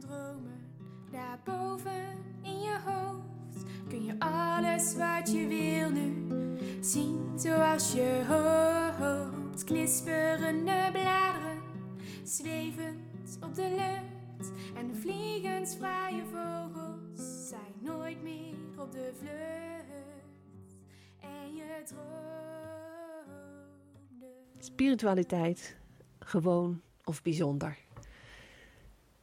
Dromen, daarboven in je hoofd kun je alles wat je wil nu zien zoals je hoopt. Knisperende bladeren, zwevend op de lucht en de vliegensvrije vogels zijn nooit meer op de vlucht. En je droomde. Spiritualiteit, gewoon of bijzonder.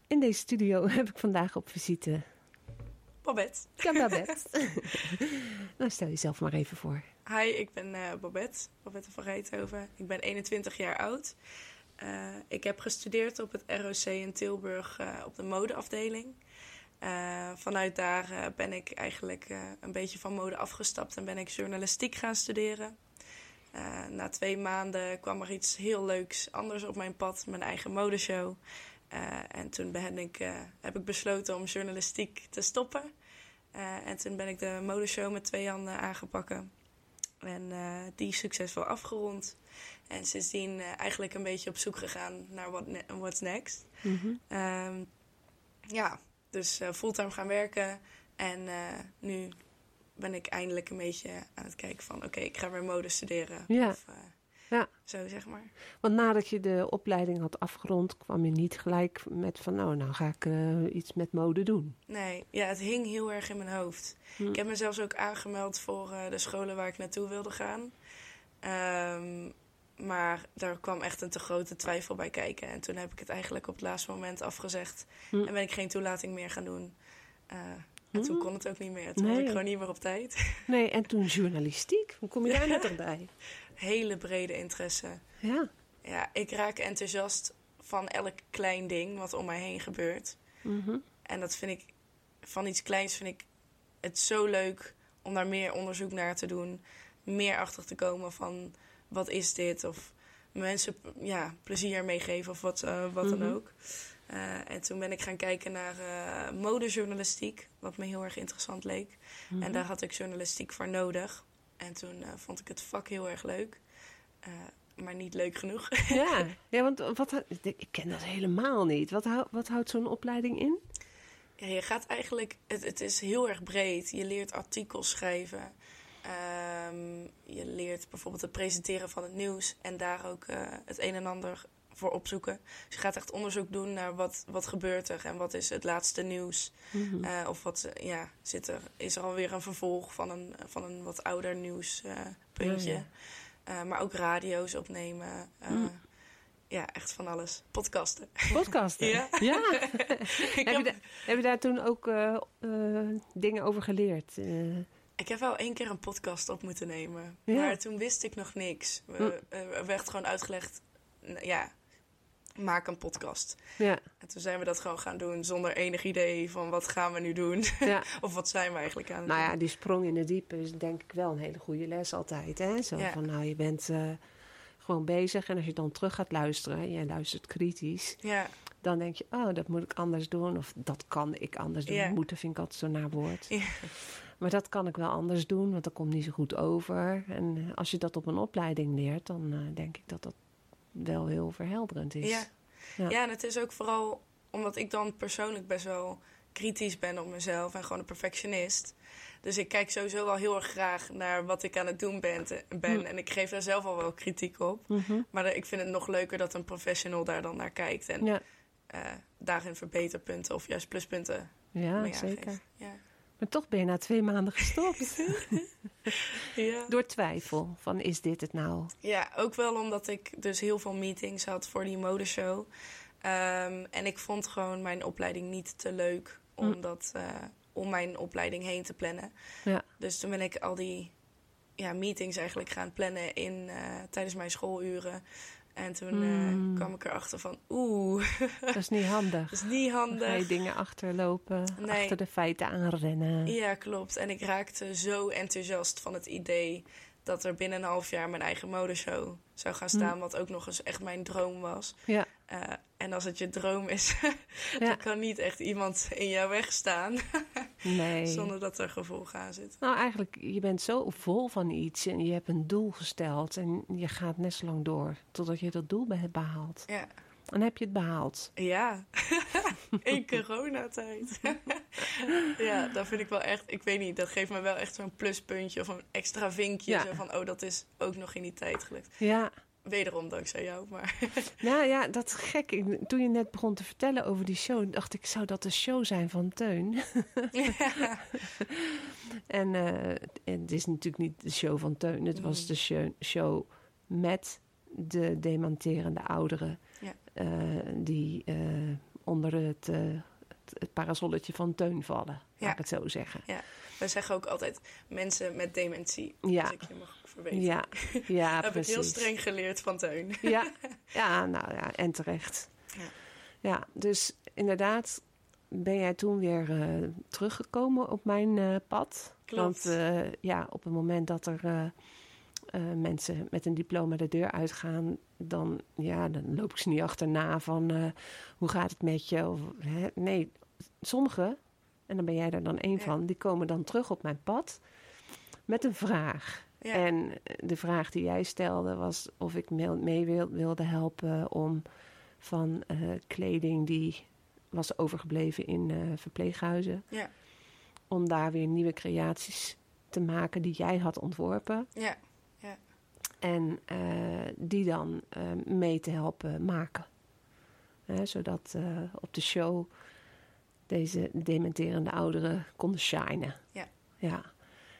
In deze studio heb ik vandaag op visite Babette. Babette. nou, stel jezelf maar even voor. Hi, ik ben eh, Babette, Babette van Rijthoven. Ik ben 21 jaar oud. Eh, ik heb gestudeerd op het ROC in Tilburg eh, op de modeafdeling. Vanuit daar ben ik eigenlijk een beetje van mode afgestapt en ben ik journalistiek gaan studeren. Na twee maanden kwam er iets heel leuks anders op mijn pad, mijn eigen modeshow. Eh, en toen ben ik, eh, heb ik besloten om journalistiek te stoppen. Eh, en toen ben ik de modeshow met twee handen aangepakken. En die succesvol afgerond. En sindsdien eigenlijk een beetje op zoek gegaan naar what ne- what's next. Ehm, ja, dus fulltime gaan werken. En nu ben ik eindelijk een beetje aan het kijken van... oké, ik ga weer mode studeren. Ja. Of, Ja, zo, zeg maar. want nadat je de opleiding had afgerond, kwam je niet gelijk met van nou, nou ga ik eh, iets met mode doen. Nee, ja, het hing heel erg in mijn hoofd. Hm. Ik heb me zelfs ook aangemeld voor eh, de scholen waar ik naartoe wilde gaan. Ehm, maar daar kwam echt een te grote twijfel bij kijken. En toen heb ik het eigenlijk op het laatste moment afgezegd. Hm. En ben ik geen toelating meer gaan doen. Eh, en toen Hm. kon het ook niet meer. Toen Nee. was ik gewoon niet meer op tijd. Nee, en toen journalistiek. Hoe kom je daar net bij? Hele brede interesse. Ja. Ja, ik raak enthousiast van elk klein ding wat om mij heen gebeurt. Mhm. En dat vind ik, van iets kleins vind ik het zo leuk om daar meer onderzoek naar te doen. Meer achter te komen van wat is dit? Of mensen ja, plezier meegeven of wat, eh, wat Mhm. dan ook. Eh, en toen ben ik gaan kijken naar eh, modejournalistiek, wat me heel erg interessant leek. Mhm. En daar had ik journalistiek voor nodig. En toen eh, vond ik het vak heel erg leuk. Maar niet leuk genoeg. Ja, ja want wat, ik ken dat helemaal niet. Wat, hou- wat houdt zo'n opleiding in? Ja, je gaat eigenlijk, het, het is heel erg breed. Je leert artikels schrijven. Ehm, je leert bijvoorbeeld het presenteren van het nieuws en daar ook het een en ander voor opzoeken. Dus je gaat echt onderzoek doen naar wat, wat gebeurt er en wat is het laatste nieuws. Eh, of wat, eh, ja, zit er, is er alweer een vervolg van een, van een wat ouder nieuwspuntje. puntje. Ja, ja. maar ook radio's opnemen. eh, Mm. Ja, echt van alles. Podcasten. Podcasten? Ja. heb, je heb, da- heb je daar toen ook eh, eh, dingen over geleerd? Eh, ik heb wel één keer een podcast op moeten nemen. Ja. Maar toen wist ik nog niks. We, Hm. eh, er werd gewoon uitgelegd, ja, maak een podcast. ja, En toen zijn we dat gewoon gaan doen zonder enig idee van wat gaan we nu doen. ja. of wat zijn we eigenlijk aan het Nou ja, doen. die sprong in het diepe is denk ik wel een hele goede les altijd. Hè? Zo Ja. van, nou, je bent eh, gewoon bezig en als je dan terug gaat luisteren en jij luistert kritisch, Ja, dan denk je, oh, dat moet ik anders doen of dat kan ik anders doen. Ja. Moeten vind ik altijd zo'n naar woord. Ja. Maar dat kan ik wel anders doen, want dat komt niet zo goed over. En als je dat op een opleiding leert, dan eh, denk ik dat dat wel heel verhelderend is. ja. Ja. ja. en het is ook vooral omdat ik dan persoonlijk best wel kritisch ben op mezelf en gewoon een perfectionist. Dus ik kijk sowieso wel heel erg graag naar wat ik aan het doen ben. ben En ik geef daar zelf al wel kritiek op. Mhm. Maar ik vind het nog leuker dat een professional daar dan naar kijkt. En Ja, eh, daarin verbeterpunten of juist pluspunten ja mee zeker. Ja. Maar toch ben je na twee maanden gestopt. Ja. Door twijfel van is dit het nou? ja, ook wel omdat ik dus heel veel meetings had voor die modeshow. Ehm, en ik vond gewoon mijn opleiding niet te leuk om, Hm. dat, eh, om mijn opleiding heen te plannen. Ja. Dus toen ben ik al die ja, meetings eigenlijk gaan plannen in, eh, tijdens mijn schooluren. En toen eh, Mm. kwam ik erachter van, oeh, Dat is niet handig. dat is niet Dan ga je handig. dingen achterlopen, Nee. achter de feiten aanrennen. Ja, klopt. En ik raakte zo enthousiast van het idee dat er binnen een half jaar mijn eigen modeshow zou gaan staan. Wat ook nog eens echt mijn droom was. Ja. Eh, en als het je droom is, Ja. dan kan niet echt iemand in jouw weg staan Nee. zonder dat er gevolgen aan zitten. Nou, eigenlijk, je bent zo vol van iets en je hebt een doel gesteld en je gaat net zo lang door totdat je dat doel hebt behaald. Ja, En heb je het behaald. ja. in coronatijd. ja, dat vind ik wel echt, ik weet niet, dat geeft me wel echt zo'n pluspuntje of een extra vinkje. Ja. Zo van, oh, dat is ook nog in die tijd gelukt. Ja, Wederom dankzij jou, maar nou ja, dat is gek. Ik- Toen je net begon te vertellen over die show, dacht ik, zou dat de show zijn van Teun? En eh, het is natuurlijk niet de show van Teun. Het was Mm. de show, show met de dementerende ouderen. Ja. eh, die eh, onder het, eh, het, parasolletje van Teun vallen. Laat Ja. ik het zo zeggen. We zeggen ook altijd mensen met dementie. Ja. Als ik je mag Ja, ja heb precies. ik heel streng geleerd van Teun. Ja, ja, nou ja, en terecht. Ja. Ja, dus inderdaad ben jij toen weer eh, teruggekomen op mijn eh, pad. Klopt. Want eh, ja, op het moment dat er mensen met een diploma de deur uitgaan, dan, ja, dan loop ik ze niet achterna van hoe gaat het met je? Of, hè? Nee, sommigen, en dan ben jij er dan één Ja. van, die komen dan terug op mijn pad met een vraag. Ja. En de vraag die jij stelde was of ik mee, mee wil- wilde helpen om van eh, kleding die was overgebleven in eh, verpleeghuizen, Ja. om daar weer nieuwe creaties te maken die jij had ontworpen. Ja. En eh, die dan eh, mee te helpen maken. Zodat eh, op de show deze dementerende ouderen konden shinen. Ja. Ja.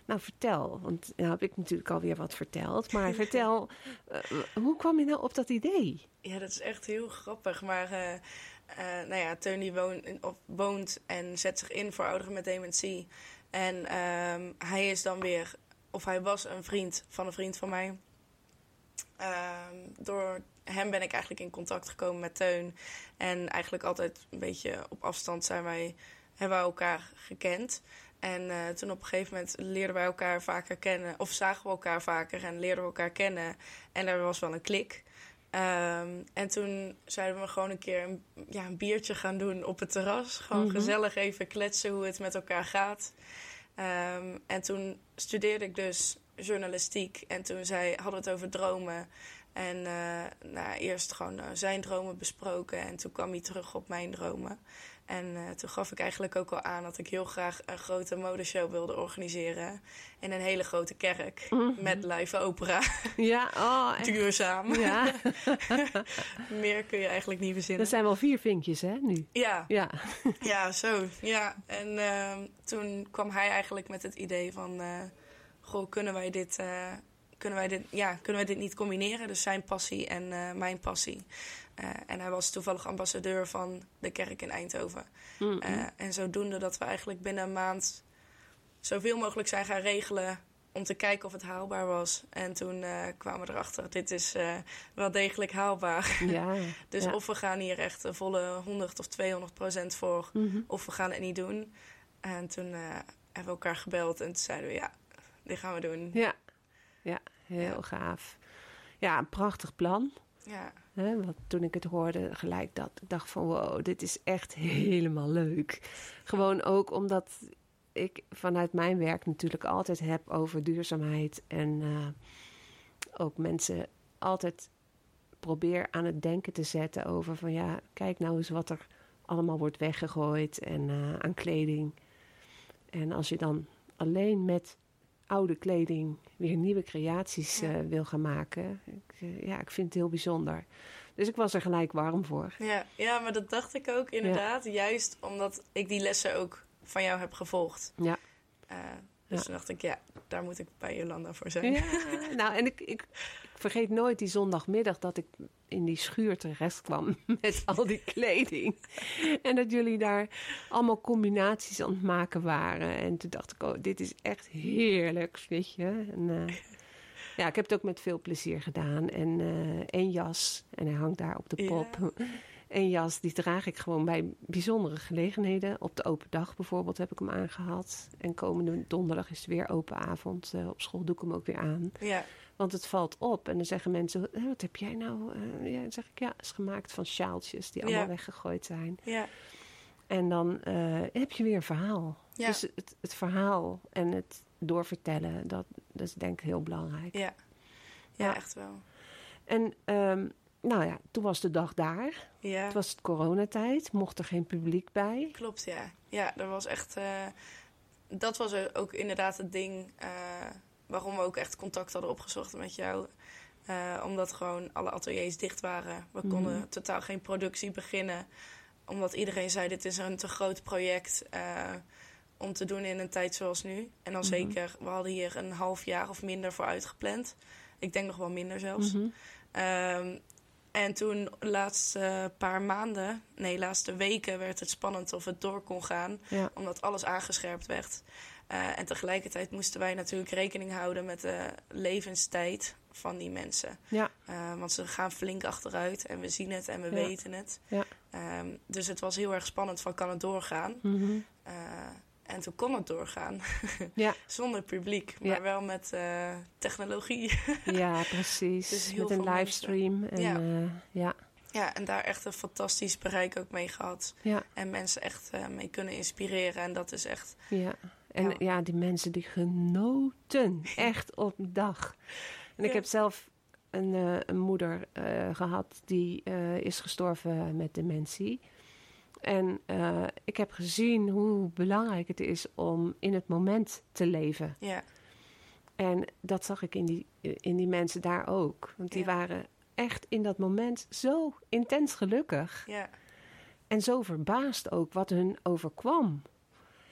Nou, vertel. Want nou heb ik natuurlijk alweer wat verteld. Maar vertel, eh, hoe kwam je nou op dat idee? ja, dat is echt heel grappig. Maar eh, nou ja, Teun die woont, woont en zet zich in voor ouderen met dementie. En ehm, hij is dan weer, of hij was een vriend van een vriend van mij. Ehm, door hem ben ik eigenlijk in contact gekomen met Teun. En eigenlijk altijd een beetje op afstand zijn wij, hebben wij elkaar gekend. En eh, toen op een gegeven moment leerden wij elkaar vaker kennen. Of zagen we elkaar vaker en leerden we elkaar kennen. En er was wel een klik. Ehm, en toen zeiden we gewoon een keer een, ja, een biertje gaan doen op het terras. Gewoon Mhm. gezellig even kletsen hoe het met elkaar gaat. Ehm, en toen studeerde ik dus journalistiek. En toen zei, hadden we het over dromen. En eh, nou, eerst gewoon eh, zijn dromen besproken. En toen kwam hij terug op mijn dromen. En eh, toen gaf ik eigenlijk ook al aan dat ik heel graag een grote modeshow wilde organiseren. In een hele grote kerk. Met live opera. Ja, oh. Duurzaam. Ja, Meer kun je eigenlijk niet verzinnen. dat zijn wel vier vinkjes, hè, nu? Ja, Ja. ja, zo. Ja. En ehm, toen kwam hij eigenlijk met het idee van... eh, goh, kunnen wij dit... eh, kunnen wij dit, ja, kunnen wij dit niet combineren? Dus zijn passie en mijn passie. Eh, en hij was toevallig ambassadeur van de kerk in Eindhoven. Mm, en zodoende dat we eigenlijk binnen een maand zoveel mogelijk zijn gaan regelen om te kijken of het haalbaar was. En toen eh, kwamen we erachter, dit is wel degelijk haalbaar. ja. Dus ja. of we gaan hier echt een volle 100 of 200 procent voor, Mhm. of we gaan het niet doen. En toen hebben we elkaar gebeld en toen zeiden we, ja, dit gaan we doen. Ja, ja heel Ja. gaaf. Ja, een prachtig plan. Ja, Want toen ik het hoorde, gelijk dat ik dacht van wow, dit is echt helemaal leuk. Gewoon ook omdat ik vanuit mijn werk natuurlijk altijd heb over duurzaamheid en eh, ook mensen altijd probeer aan het denken te zetten over van ja, kijk nou eens wat er allemaal wordt weggegooid en eh, aan kleding. En als je dan alleen met oude kleding weer nieuwe creaties Ja. eh, wil gaan maken, ik, eh, ja, ik vind het heel bijzonder. Dus ik was er gelijk warm voor. Ja, ja, maar dat dacht ik ook inderdaad. Juist omdat ik die lessen ook van jou heb gevolgd. Ja. Eh, dus toen dacht ik, ja, daar moet ik bij Jolanda voor zijn. Ja, nou, en ik, ik, ik vergeet nooit die zondagmiddag dat ik in die schuur terecht kwam met al die kleding. En dat jullie daar allemaal combinaties aan het maken waren. En toen dacht ik, oh, dit is echt heerlijk, weet je. En, eh, ja, ik heb het ook met veel plezier gedaan. En eh één jas, en hij hangt daar op de Ja. Een jas, die draag ik gewoon bij bijzondere gelegenheden. Op de open dag bijvoorbeeld heb ik hem aangehad. En komende donderdag is het weer open avond. Eh, op school doe ik hem ook weer aan. Ja, Want het valt op. En dan zeggen mensen, "Hé, wat heb jij nou? Eh, ja, dan zeg ik, ja, is gemaakt van sjaaltjes die allemaal Ja. weggegooid zijn. ja, En dan eh, heb je weer een verhaal. Ja. Dus het, het verhaal en het doorvertellen, dat, dat is denk ik heel belangrijk. ja. Ja, Ja. echt wel. En ehm, nou ja, toen was de dag daar. Ja, Het was het coronatijd, mocht er geen publiek bij. klopt, ja. Ja, er was echt... eh, dat was ook inderdaad het ding eh, waarom we ook echt contact hadden opgezocht met jou. Eh, omdat gewoon alle ateliers dicht waren. We Mhm. konden totaal geen productie beginnen. Omdat iedereen zei, dit is een te groot project eh, om te doen in een tijd zoals nu. En dan Mhm. zeker, we hadden hier een half jaar of minder voor uitgepland. Ik denk nog wel minder zelfs. Mhm. Ehm, en toen de laatste paar maanden, nee, laatste weken werd het spannend of het door kon gaan. Ja. Omdat alles aangescherpt werd. Eh, en tegelijkertijd moesten wij natuurlijk rekening houden met de levenstijd van die mensen. Ja. Eh, want ze gaan flink achteruit en we zien het en we Ja. weten het. Ja. Ehm, dus het was heel erg spannend van kan het doorgaan? Eh, en toen kon het doorgaan. Ja. Zonder publiek, maar Ja. wel met eh, technologie. ja, precies. Dus Met een livestream. En, Ja. ja. ja, ja, en daar echt een fantastisch bereik ook mee gehad. ja, En mensen echt eh, mee kunnen inspireren. En dat is echt... ja. En Ja. ja. die mensen die genoten. Echt op dag. En ik heb zelf een, eh, een moeder eh, gehad die eh, is gestorven met dementie. En eh, ik heb gezien hoe belangrijk het is om in het moment te leven. Ja, En dat zag ik in die, in die mensen daar ook. Want die Ja. waren echt in dat moment zo intens gelukkig. ja, En zo verbaasd ook wat hun overkwam.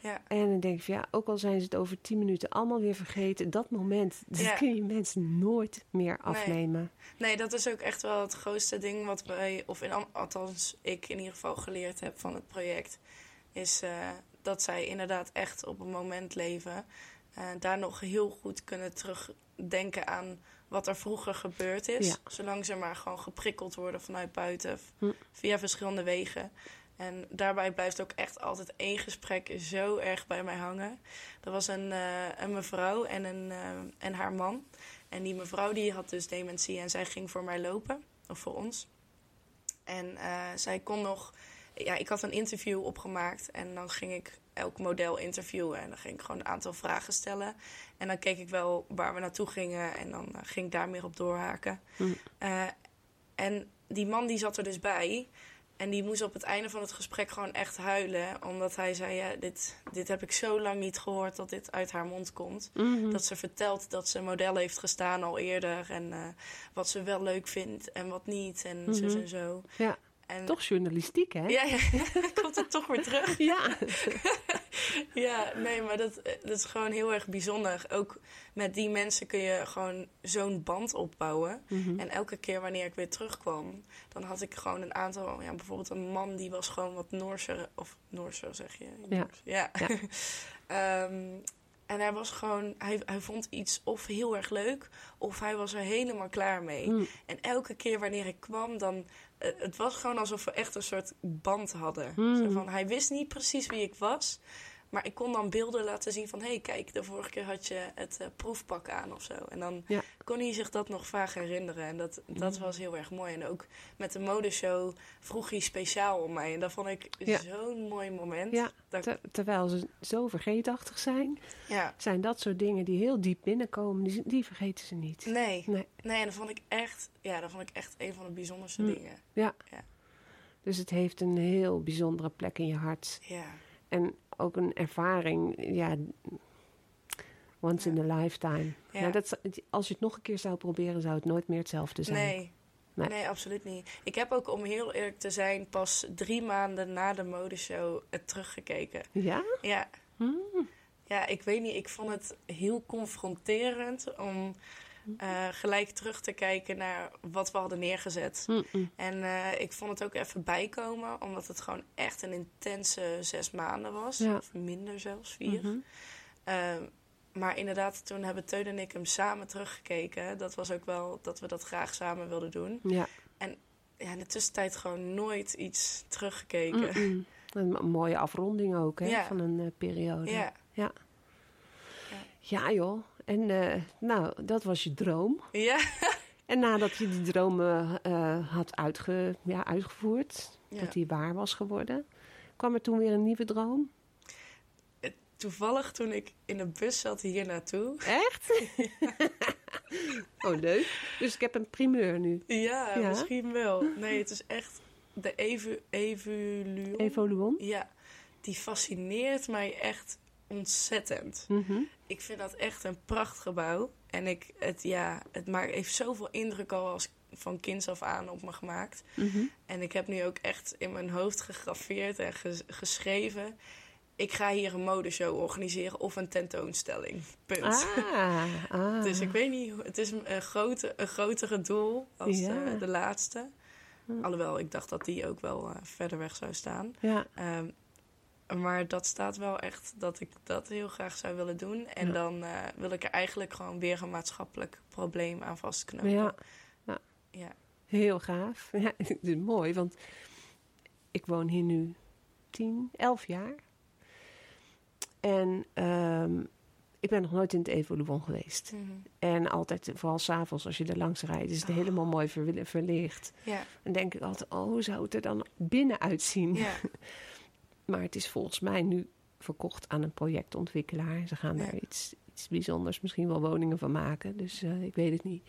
Ja. En dan denk ik van ja, ook al zijn ze het over tien minuten allemaal weer vergeten, dat moment, dat Ja. kun je mensen nooit meer afnemen. Nee, dat is ook echt wel het grootste ding wat wij, of in, al- althans ik in ieder geval geleerd heb van het project. Is eh, dat zij inderdaad echt op een moment leven. eh, daar nog heel goed kunnen terugdenken aan wat er vroeger gebeurd is. Ja. Zolang ze maar gewoon geprikkeld worden vanuit buiten. Hm. Via verschillende wegen. En daarbij blijft ook echt altijd één gesprek zo erg bij mij hangen. Er was een, eh, een mevrouw en, een, eh, en haar man. En die mevrouw die had dus dementie en zij ging voor mij lopen. Of voor ons. En eh, zij kon nog... Ja, ik had een interview opgemaakt en dan ging ik elk model interviewen. En dan ging ik gewoon een aantal vragen stellen. En dan keek ik wel waar we naartoe gingen en dan ging ik daar meer op doorhaken. Eh, en die man die zat er dus bij. En die moest op het einde van het gesprek gewoon echt huilen. Omdat hij zei, ja, dit, dit heb ik zo lang niet gehoord dat dit uit haar mond komt. Mhm. Dat ze vertelt dat ze model heeft gestaan al eerder. En eh, wat ze wel leuk vindt en wat niet. En Mhm. en zo. Ja, En, toch journalistiek hè? Ja, ja, komt het toch weer terug. Ja. Ja, nee, maar dat, eh, dat is gewoon heel erg bijzonder. Ook met die mensen kun je gewoon zo'n band opbouwen. Mhm. En elke keer wanneer ik weer terugkwam, dan had ik gewoon een aantal... Ja, bijvoorbeeld een man die was gewoon wat Noorser... Of Noorser zeg je? Ja. Ja. Ehm, en hij was gewoon... Hij, hij vond iets of heel erg leuk... of hij was er helemaal klaar mee. Mm. En elke keer wanneer ik kwam, dan... eh, het was gewoon alsof we echt een soort band hadden. Mm. Zo van, hij wist niet precies wie ik was... Maar ik kon dan beelden laten zien van... hé, hey, kijk, de vorige keer had je het eh, proefpak aan of zo. En dan Ja. kon hij zich dat nog vaag herinneren. En dat, dat was heel erg mooi. En ook met de modeshow vroeg hij speciaal om mij. En dat vond ik Ja. zo'n mooi moment. Ja, Dat, ter- terwijl ze zo vergeetachtig zijn, ja. zijn dat soort dingen die heel diep binnenkomen, die, die vergeten ze niet. Nee. Nee. nee, en dat vond ik echt... Ja, dat vond ik echt een van de bijzonderste Mm. dingen. Ja. Ja. Dus het heeft een heel bijzondere plek in je hart. Ja. En ook een ervaring, ja, once in a lifetime. Ja. Ja. dat, als je het nog een keer zou proberen, zou het nooit meer hetzelfde zijn. Nee. Nee. nee. absoluut niet. Ik heb ook, om heel eerlijk te zijn, pas drie maanden na de modeshow het teruggekeken. Ja? Ja. Hmm. Ja, ik weet niet. Ik vond het heel confronterend om eh, gelijk terug te kijken naar wat we hadden neergezet. En eh, ik vond het ook even bijkomen, omdat het gewoon echt een intense zes maanden was. Ja. Of minder zelfs, vier. Mhm. Ehm, maar inderdaad, toen hebben Teun en ik hem samen teruggekeken. Dat was ook wel dat we dat graag samen wilden doen. Ja. Ja, in de tussentijd gewoon nooit iets teruggekeken. Een, mooie afronding ook hè, Ja. van een eh, periode. Ja, Ja, joh. En eh, nou, dat was je droom. ja. En nadat je die droom eh, eh, had uitge, ja, uitgevoerd, Ja. dat die waar was geworden, kwam er toen weer een nieuwe droom. Toevallig toen ik in de bus zat hier naartoe. Echt? oh, leuk. Dus ik heb een primeur nu. Ja, Ja? misschien wel. Nee, het is echt de evu Evoluon. Evoluon. Ja, die fascineert mij echt ontzettend. Mhm. Ik vind dat echt een prachtgebouw. En ik, het, ja, het maakt, heeft zoveel indruk al als van kinds af aan op me gemaakt. Mhm. En ik heb nu ook echt in mijn hoofd gegraveerd en ges- geschreven... ik ga hier een modeshow organiseren of een tentoonstelling. Punt. Ah, ah. Dus ik weet niet, het is een, grote, een grotere doel als Ja. eh, de laatste. Alhoewel, ik dacht dat die ook wel eh, verder weg zou staan. Ja, Ehm, maar dat staat wel echt dat ik dat heel graag zou willen doen. En Ja. dan eh, wil ik er eigenlijk gewoon weer een maatschappelijk probleem aan vastknopen. ja, Ja. heel gaaf. Ja, het is mooi, want ik woon hier nu 10, 11 jaar. En ehm, ik ben nog nooit in het Evoluon geweest. Mhm. En altijd, vooral s'avonds als je er langs rijdt, is het Oh. helemaal mooi verlicht. Ja, Dan denk ik altijd, oh, hoe zou het er dan binnen uitzien? ja, Maar het is volgens mij nu verkocht aan een projectontwikkelaar. Ze gaan Ja. daar iets, iets bijzonders, misschien wel woningen van maken. Dus eh, ik weet het niet.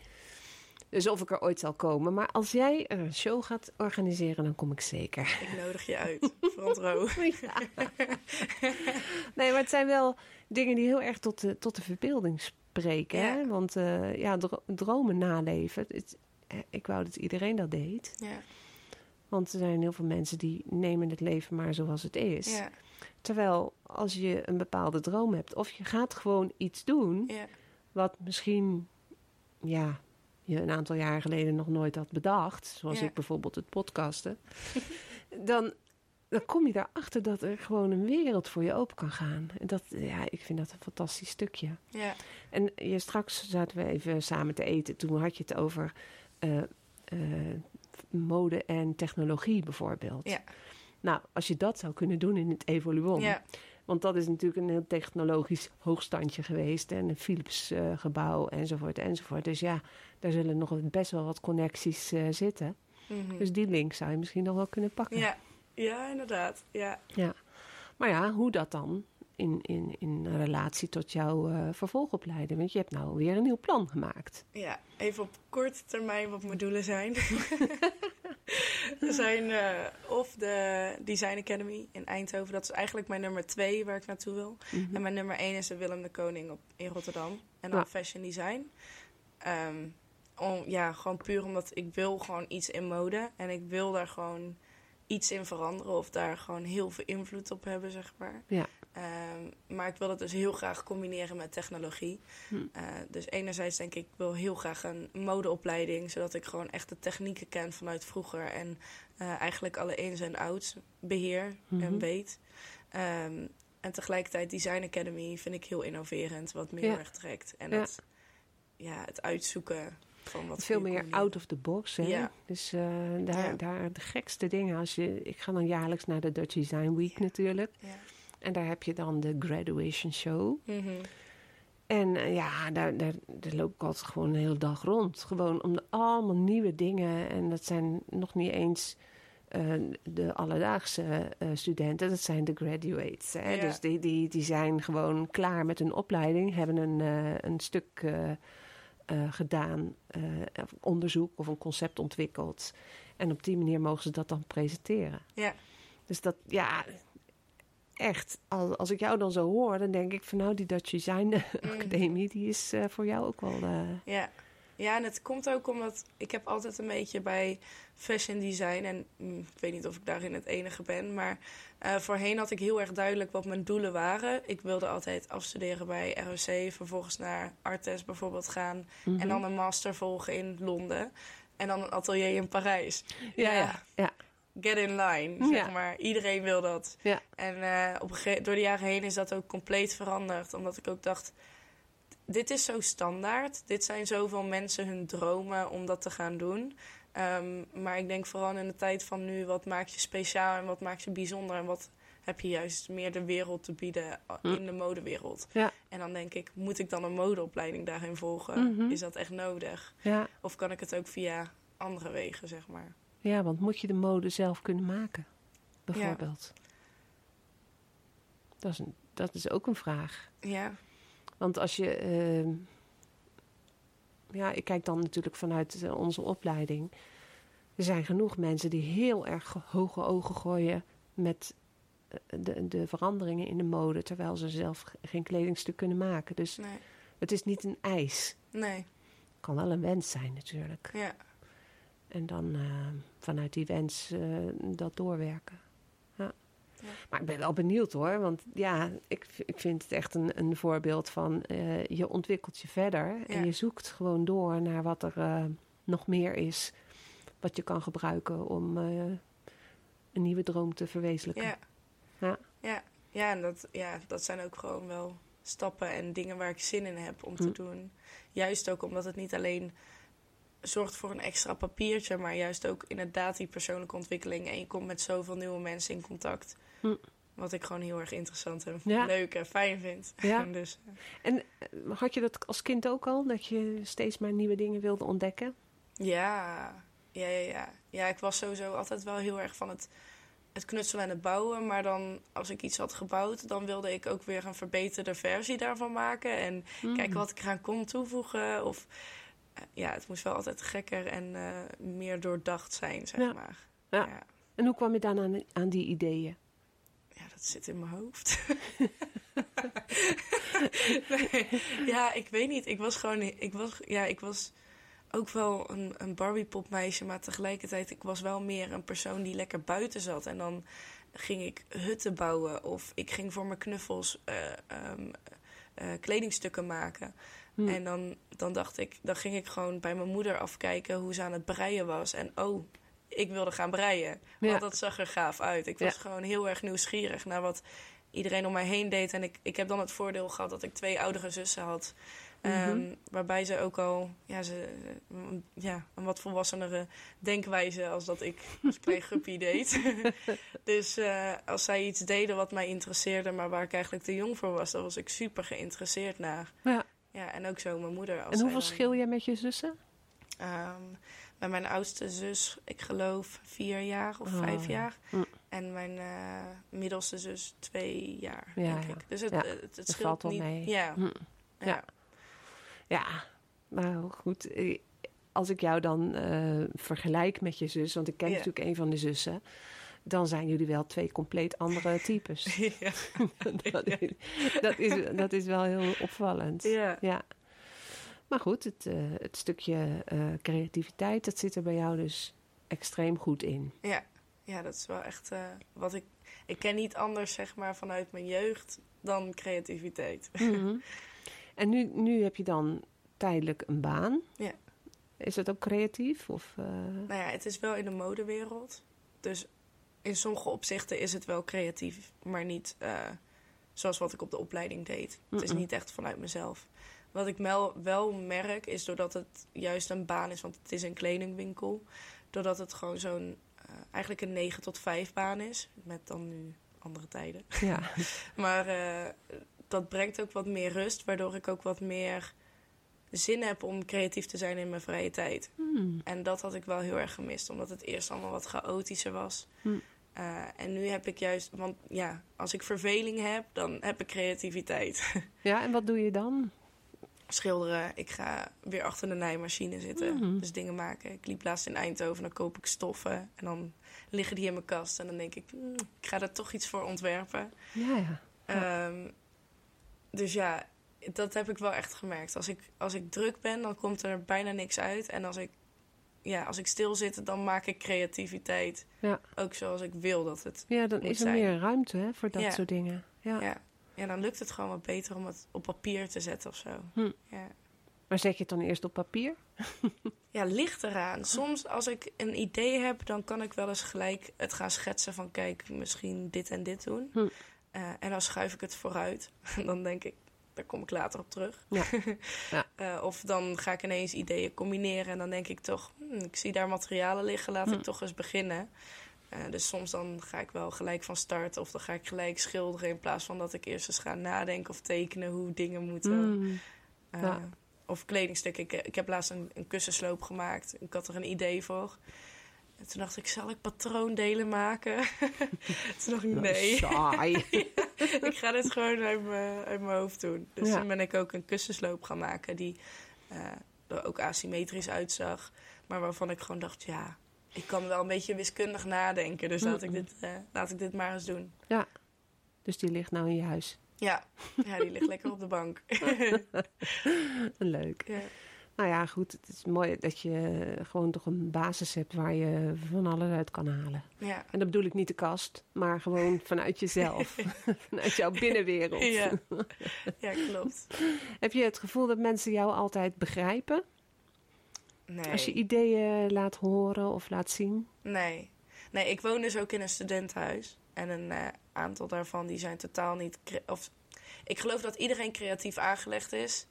Dus of ik er ooit zal komen. Maar als jij een show gaat organiseren, dan kom ik zeker. ik nodig je uit. Front row. Nee, maar het zijn wel dingen die heel erg tot de, tot de verbeelding spreken. Hè? Ja. Want eh, ja, dro- dromen naleven. Het, eh, ik wou dat iedereen dat deed. Ja, Want er zijn heel veel mensen die nemen het leven maar zoals het is. ja, Terwijl als je een bepaalde droom hebt, of je gaat gewoon iets doen ja, wat misschien ja, je een aantal jaar geleden nog nooit had bedacht, zoals Ja. ik bijvoorbeeld het podcasten, dan, dan kom je daarachter dat er gewoon een wereld voor je open kan gaan. En dat, ja, ik vind dat een fantastisch stukje. ja, En je, straks zaten we even samen te eten. Toen had je het over eh, eh, mode en technologie bijvoorbeeld. Ja. Nou, als je dat zou kunnen doen in het Evoluon. ja, Want dat is natuurlijk een heel technologisch hoogstandje geweest. En een Philips eh, gebouw enzovoort enzovoort. Dus ja, daar zullen nog best wel wat connecties eh, zitten. mhm. Dus die link zou je misschien nog wel kunnen pakken. ja, ja, inderdaad. Ja, Ja. Maar ja, hoe dat dan in, in, in relatie tot jouw eh, vervolgopleiding? Want je hebt nou weer een nieuw plan gemaakt. Ja, even op korte termijn wat mijn doelen zijn. er zijn eh, of de Design Academy in Eindhoven. Dat is eigenlijk mijn nummer twee waar ik naartoe wil. Mhm. En mijn nummer één is de Willem de Koning op, in Rotterdam. En dan Ja. fashion design. Ehm, om, ja, gewoon puur omdat ik wil gewoon iets in mode. En ik wil daar gewoon iets in veranderen. Of daar gewoon heel veel invloed op hebben, zeg maar. Ja. Ehm, maar ik wil het dus heel graag combineren met technologie. Hm. Eh, dus enerzijds denk ik, ik wil heel graag een modeopleiding. Zodat ik gewoon echt de technieken ken vanuit vroeger. En eh, eigenlijk alle ins en outs beheer Mhm. en weet. Ehm, en tegelijkertijd Design Academy vind ik heel innoverend. Wat meer Ja. erg trekt. En Ja. het, ja, het uitzoeken van wat Veel meer out of the box. Hè? Ja. Dus eh, daar, Ja. daar de gekste dingen. Als je, ik ga dan jaarlijks naar de Dutch Design Week natuurlijk. Ja. En daar heb je dan de graduation show. Mhm. En eh, ja, daar, daar, daar loop ik altijd gewoon een hele dag rond. Gewoon om de, allemaal nieuwe dingen. En dat zijn nog niet eens eh, de alledaagse studenten. Dat zijn de graduates. Hè? Ja. Dus die, die, die zijn gewoon klaar met hun opleiding. Hebben een, een stuk eh, gedaan. eh, onderzoek of een concept ontwikkeld. En op die manier mogen ze dat dan presenteren. Ja. Dus dat, ja, echt. Als, als ik jou dan zo hoor, dan denk ik van nou, die Dutch Design Academie, die is eh, voor jou ook wel... Ja. Ja, en het komt ook omdat ik heb altijd een beetje bij fashion design... en mm, ik weet niet of ik daarin het enige ben... maar eh, voorheen had ik heel erg duidelijk wat mijn doelen waren. Ik wilde altijd afstuderen bij ROC... vervolgens naar Artes bijvoorbeeld gaan... mhm. en dan een master volgen in Londen... en dan een atelier in Parijs. ja, ja, ja. Get in line, Ja. zeg maar. Iedereen wil dat. Ja. En eh, op door de jaren heen is dat ook compleet veranderd. Omdat ik ook dacht, dit is zo standaard. Dit zijn zoveel mensen hun dromen om dat te gaan doen. Ehm, maar ik denk vooral in de tijd van nu, wat maakt je speciaal en wat maakt je bijzonder? En wat heb je juist meer de wereld te bieden uh, Hm. in de modewereld? Ja. En dan denk ik, moet ik dan een modeopleiding daarin volgen? Mhm. Is dat echt nodig? ja. Of kan ik het ook via andere wegen, zeg maar? Ja, want moet je de mode zelf kunnen maken, bijvoorbeeld? Dat, is een, dat is ook een vraag. Ja, Want als je. ehm, ja, ik kijk dan natuurlijk vanuit eh, onze opleiding. Er zijn genoeg mensen die heel erg hoge ogen gooien met eh, de, de veranderingen in de mode, terwijl ze zelf ge- geen kledingstuk kunnen maken. Dus nee. het is niet een eis. Nee, kan wel een wens zijn natuurlijk. ja. En dan eh, vanuit die wens dat doorwerken. Ja. Maar ik ben wel benieuwd hoor. Want ja, ik, ik vind het echt een, een voorbeeld van eh, je ontwikkelt je verder. En je zoekt gewoon door naar wat er eh, nog meer is. Wat je kan gebruiken om eh, een nieuwe droom te verwezenlijken. Ja. Ja. Ja, ja, en dat, ja, dat zijn ook gewoon wel stappen en dingen waar ik zin in heb om te Hm. doen. Juist ook omdat het niet alleen zorgt voor een extra papiertje, maar juist ook inderdaad die persoonlijke ontwikkeling. En je komt met zoveel nieuwe mensen in contact. Hm. Wat ik gewoon heel erg interessant en Ja. leuk en fijn vind. Ja. dus, En eh, had je dat als kind ook al? Dat je steeds maar nieuwe dingen wilde ontdekken? Ja, ja, ja, ja. Ja, ik was sowieso altijd wel heel erg van het, het knutselen en het bouwen. Maar dan, als ik iets had gebouwd, dan wilde ik ook weer een verbeterde versie daarvan maken. En kijken wat ik eraan kon toevoegen. Of eh, ja, het moest wel altijd gekker en eh, meer doordacht zijn, zeg Ja. maar. Ja. ja. En hoe kwam je dan aan, aan die ideeën? Ja, dat zit in mijn hoofd. nee, ja, ik weet niet. Ik was gewoon... Ik was, ja, ik was ook wel een, een Barbie-popmeisje, maar tegelijkertijd... Ik was wel meer een persoon die lekker buiten zat. En dan ging ik hutten bouwen of ik ging voor mijn knuffels eh, ehm, eh, kledingstukken maken. Hm. En dan, dan dacht ik, dan ging ik gewoon bij mijn moeder afkijken hoe ze aan het breien was. En oh, ik wilde gaan breien. Want Ja. dat zag er gaaf uit. Ik was Ja. gewoon heel erg nieuwsgierig naar wat iedereen om mij heen deed. En ik, ik heb dan het voordeel gehad dat ik twee oudere zussen had. Ehm, Mhm. waarbij ze ook al ja, ze, ja, een wat volwassenere denkwijze als dat ik als klein guppy deed. dus eh, als zij iets deden wat mij interesseerde, maar waar ik eigenlijk te jong voor was, dan was ik super geïnteresseerd naar. Ja. Ja, en ook zo mijn moeder. Als En hoeveel dan- schil jij met je zussen? Ehm, bij mijn oudste zus, ik geloof vier jaar of Oh, vijf ja. jaar. Hm. En mijn eh, middelste zus twee jaar, Ja, denk ik. Dus het, Ja, het, het scheelt niet. mee. Ja, Hm. ja. Ja. Ja, nou goed. eh, Als ik jou dan eh, vergelijk met je zus, want ik ken natuurlijk een van de zussen, dan zijn jullie wel twee compleet andere types. ja. dat, is, dat, is, dat is wel heel opvallend. Ja. Ja. Maar goed, het, eh, het stukje eh, creativiteit, dat zit er bij jou dus extreem goed in. Ja, ja, dat is wel echt eh, wat ik. Ik ken niet anders, zeg maar, vanuit mijn jeugd dan creativiteit. Mhm. En nu, nu heb je dan tijdelijk een baan. Ja. Is dat ook creatief? Of, Nou ja, het is wel in de modewereld. Dus in sommige opzichten is het wel creatief, maar niet zoals wat ik op de opleiding deed. Het is Mm-mm. niet echt vanuit mezelf. Wat ik wel, wel merk is doordat het juist een baan is, want het is een kledingwinkel, doordat het gewoon zo'n eh, eigenlijk een 9 tot 5 baan is, met dan nu andere tijden. ja. Maar eh, dat brengt ook wat meer rust, waardoor ik ook wat meer zin heb om creatief te zijn in mijn vrije tijd. Hmm. En dat had ik wel heel erg gemist, omdat het eerst allemaal wat chaotischer was. Hm. Eh, en nu heb ik juist, want ja, als ik verveling heb, dan heb ik creativiteit. ja, en wat doe je dan? Schilderen. Ik ga weer achter de naaimachine zitten. Mhm. Dus dingen maken. Ik liep laatst in Eindhoven, dan koop ik stoffen. En dan liggen die in mijn kast. En dan denk ik, "Hmm, ik ga er toch iets voor ontwerpen. Ja, ja. Ehm, dus ja, dat heb ik wel echt gemerkt. Als ik, als ik druk ben, dan komt er bijna niks uit. En als ik, ja, als ik stil zit, dan maak ik creativiteit. Ja. Ook zoals ik wil dat het. Ja, dan is er zijn. meer ruimte hè, voor dat Ja. soort dingen. Ja. Ja. Ja, dan lukt het gewoon wat beter om het op papier te zetten of zo. Hm. Ja. Maar zet je het dan eerst op papier? Ja, ligt eraan. Soms als ik een idee heb, dan kan ik wel eens gelijk het gaan schetsen van kijk, misschien dit en dit doen. Hm. Eh, en dan schuif ik het vooruit. dan denk ik, daar kom ik later op terug. Ja. Ja. Eh, of dan ga ik ineens ideeën combineren en dan denk ik toch, hm, ik zie daar materialen liggen, laat Hm. ik toch eens beginnen. Eh, dus soms dan ga ik wel gelijk van start of dan ga ik gelijk schilderen in plaats van dat ik eerst eens ga nadenken of tekenen hoe dingen moeten. Mm. Eh, Ja. Of kledingstukken. Ik, ik heb laatst een, een kussensloop gemaakt. Ik had er een idee voor. En toen dacht ik, zal ik patroondelen maken? toen dacht ik, nee. Saai. ik ga dit gewoon uit mijn, uit mijn hoofd doen. Dus Ja. toen ben ik ook een kussensloop gaan maken die eh, er ook asymmetrisch uitzag. Maar waarvan ik gewoon dacht, ja, ik kan wel een beetje wiskundig nadenken. Dus laat ik dit, eh, laat ik dit maar eens doen. dus die ligt nou in je huis. Ja, ja die ligt lekker op de bank. Leuk. ja. Nou ja, goed. Het is mooi dat je gewoon toch een basis hebt waar je van alles uit kan halen. ja. En dat bedoel ik niet de kast, maar gewoon vanuit jezelf. vanuit jouw binnenwereld. Ja. ja, klopt. Heb je het gevoel dat mensen jou altijd begrijpen? Nee. Als je ideeën laat horen of laat zien? Nee. Nee, ik woon dus ook in een studentenhuis. En een eh, aantal daarvan die zijn totaal niet... Of, ik geloof dat iedereen creatief aangelegd is.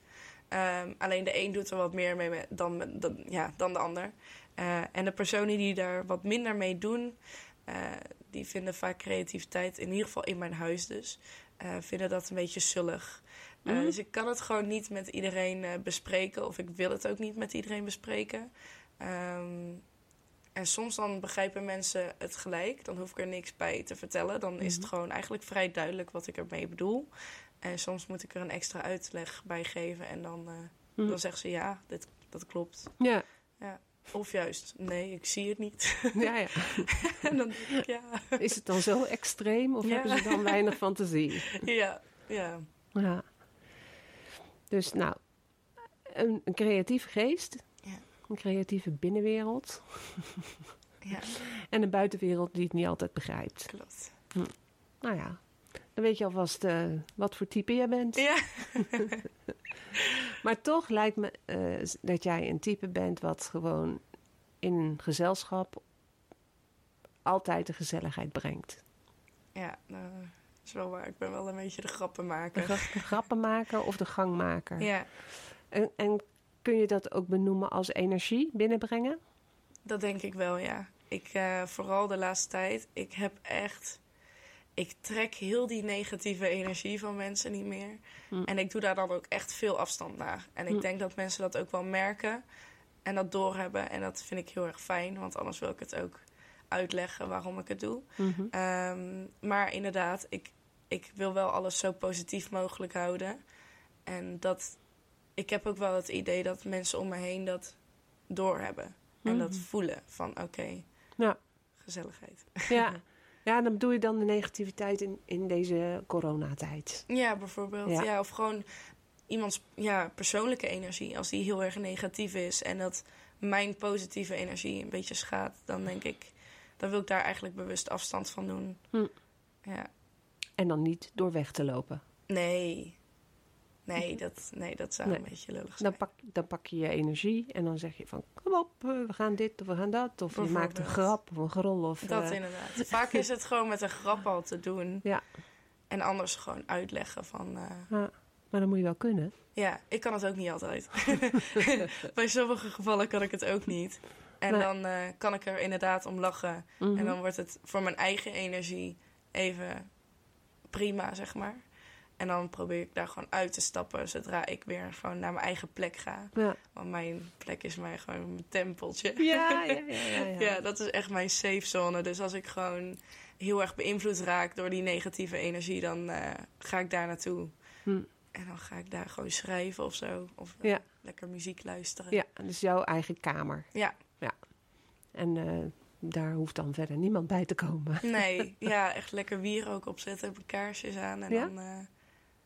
Ehm, alleen de een doet er wat meer mee dan, dan, ja, dan de ander. Eh, en de personen die daar wat minder mee doen... eh, die vinden vaak creativiteit, in ieder geval in mijn huis dus... vinden dat een beetje zullig. Eh, Mhm. Dus ik kan het gewoon niet met iedereen eh, bespreken. Of ik wil het ook niet met iedereen bespreken. Ehm, en soms dan begrijpen mensen het gelijk. Dan hoef ik er niks bij te vertellen. Dan is het Mhm. gewoon eigenlijk vrij duidelijk wat ik ermee bedoel. En soms moet ik er een extra uitleg bij geven. En dan, Mhm. dan zeggen ze ja, dit, dat klopt. Ja, Of juist, nee, ik zie het niet. ja, ja. en dan denk ik ja. Is het dan zo extreem of Ja. hebben ze dan weinig fantasie? ja, ja. Ja. Dus nou, een, een creatieve geest, Ja. een creatieve binnenwereld Ja, en een buitenwereld die het niet altijd begrijpt. klopt. Nou ja, dan weet je alvast eh, wat voor type jij bent. Ja, Maar toch lijkt me eh, dat jij een type bent wat gewoon in een gezelschap altijd de gezelligheid brengt. ja nou, is wel waar. Ik ben wel een beetje de grappenmaker. gra- de grappenmaker of de gangmaker. Ja, En, en kun je dat ook benoemen als energie binnenbrengen? Dat denk ik wel, ja. Ik, eh, vooral de laatste tijd, ik heb echt... Ik trek heel die negatieve energie van mensen niet meer. Hm. En ik doe daar dan ook echt veel afstand naar. En ik Hm. denk dat mensen dat ook wel merken en dat doorhebben. En dat vind ik heel erg fijn, want anders wil ik het ook uitleggen waarom ik het doe. Mhm. Ehm, maar inderdaad, ik, ik wil wel alles zo positief mogelijk houden. En dat, ik heb ook wel het idee dat mensen om me heen dat doorhebben. En dat Mhm. voelen van oké, Ja. gezelligheid. Ja. ja, dan bedoel je dan de negativiteit in, in deze coronatijd. Ja, bijvoorbeeld. Ja. Ja. of gewoon iemands ja, persoonlijke energie. Als die heel erg negatief is en dat mijn positieve energie een beetje schaadt, dan denk ik, dan wil ik daar eigenlijk bewust afstand van doen. Hm. Ja. En dan niet door weg te lopen. Nee. Nee, dat, nee, dat zou Nee. een beetje lullig zijn. Dan pak, dan pak je je energie en dan zeg je van... kom op, eh, we gaan dit of we gaan dat. Of je maakt een grap of een gerol. Of, Dat eh, inderdaad. Vaak is het gewoon met een grap al te doen. Ja. En anders gewoon uitleggen van... eh, ja, maar dan moet je wel kunnen. ja, ik kan het ook niet altijd. Bij sommige gevallen kan ik het ook niet. En Nee. dan kan ik er inderdaad om lachen. Mhm. En dan wordt het voor mijn eigen energie even prima, zeg maar. En dan probeer ik daar gewoon uit te stappen zodra ik weer gewoon naar mijn eigen plek ga. Ja. Want mijn plek is mij gewoon mijn tempeltje. Ja, ja, ja, ja, ja. Ja, dat is echt mijn safe zone. Dus als ik gewoon heel erg beïnvloed raak door die negatieve energie, dan eh, ga ik daar naartoe. Hm. En dan ga ik daar gewoon schrijven of zo. Of eh, Ja. lekker muziek luisteren. Ja, dus jouw eigen kamer. Ja. En eh, daar hoeft dan verder niemand bij te komen. Nee, ja, echt lekker wierook opzetten, heb ik kaarsjes aan. En Ja? dan, eh,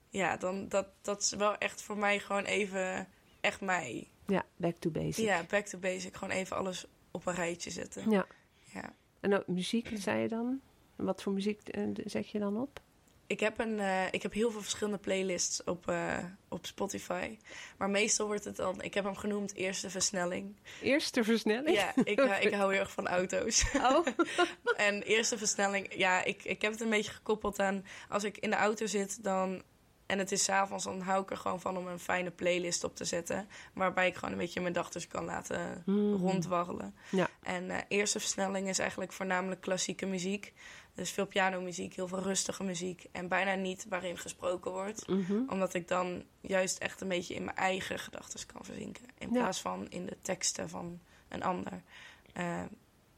ja, dan, dat, dat is wel echt voor mij gewoon even, echt mij. Ja, back to basic. Ja, back to basic. Gewoon even alles op een rijtje zetten. Ja. Ja. En ook muziek, zei je dan? Wat voor muziek eh, zet je dan op? Ik heb, een, eh, ik heb heel veel verschillende playlists op, eh, op Spotify. Maar meestal wordt het dan... Ik heb hem genoemd Eerste Versnelling. Eerste versnelling? Ja, ik, eh, ik hou heel erg van auto's. Oh, En Eerste Versnelling... Ja, ik, ik heb het een beetje gekoppeld aan... Als ik in de auto zit, dan... En het is s'avonds, dan hou ik er gewoon van om een fijne playlist op te zetten. Waarbij ik gewoon een beetje mijn dag dus kan laten Mhm. rondwarrelen. Ja. En eerste versnelling is eigenlijk voornamelijk klassieke muziek. Dus veel pianomuziek, heel veel rustige muziek. En bijna niet waarin gesproken wordt. Mhm. Omdat ik dan juist echt een beetje in mijn eigen gedachten kan verzinken. In Ja. plaats van in de teksten van een ander. Eh,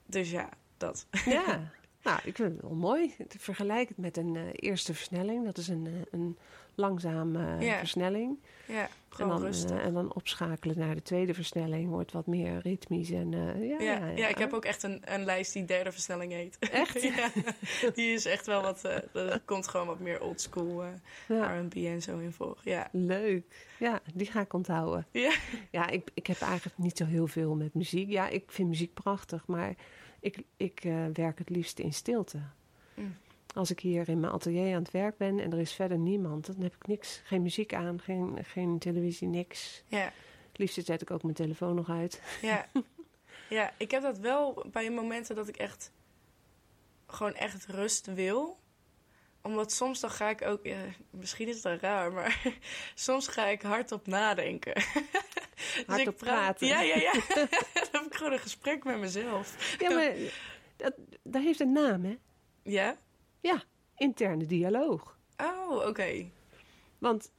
dus ja, dat. Ja, nou, ik vind het wel mooi. Vergelijk het met een eh, eerste versnelling. Dat is een, eh, een langzame Ja. versnelling. Ja, En gewoon dan, rustig. eh, en dan opschakelen naar de tweede versnelling. Wordt wat meer ritmisch. En, eh, ja, ja, ja, ja, ik heb ook echt een, een lijst die derde versnelling heet. Echt? ja, die is echt wel wat... eh er komt gewoon wat meer oldschool eh R&B en zo in voor. Ja. Leuk. Ja, die ga ik onthouden. Ja. Ja, ik, ik heb eigenlijk niet zo heel veel met muziek. Ja, ik vind muziek prachtig, maar ik, ik eh, werk het liefst in stilte. Mm. Als ik hier in mijn atelier aan het werk ben en er is verder niemand, dan heb ik niks. Geen muziek aan, geen, geen televisie, niks. Ja. Het liefst zet ik ook mijn telefoon nog uit. Ja. ja, ik heb dat wel bij momenten dat ik echt gewoon echt rust wil. Omdat soms dan ga ik ook, ja, misschien is dat raar, maar soms ga ik hardop nadenken. Dus ik praat- praten. Ja, ja, ja. dan heb ik gewoon een gesprek met mezelf. Ja, maar dat, dat heeft een naam, hè? Ja? Ja, interne dialoog. Oh, oké. Want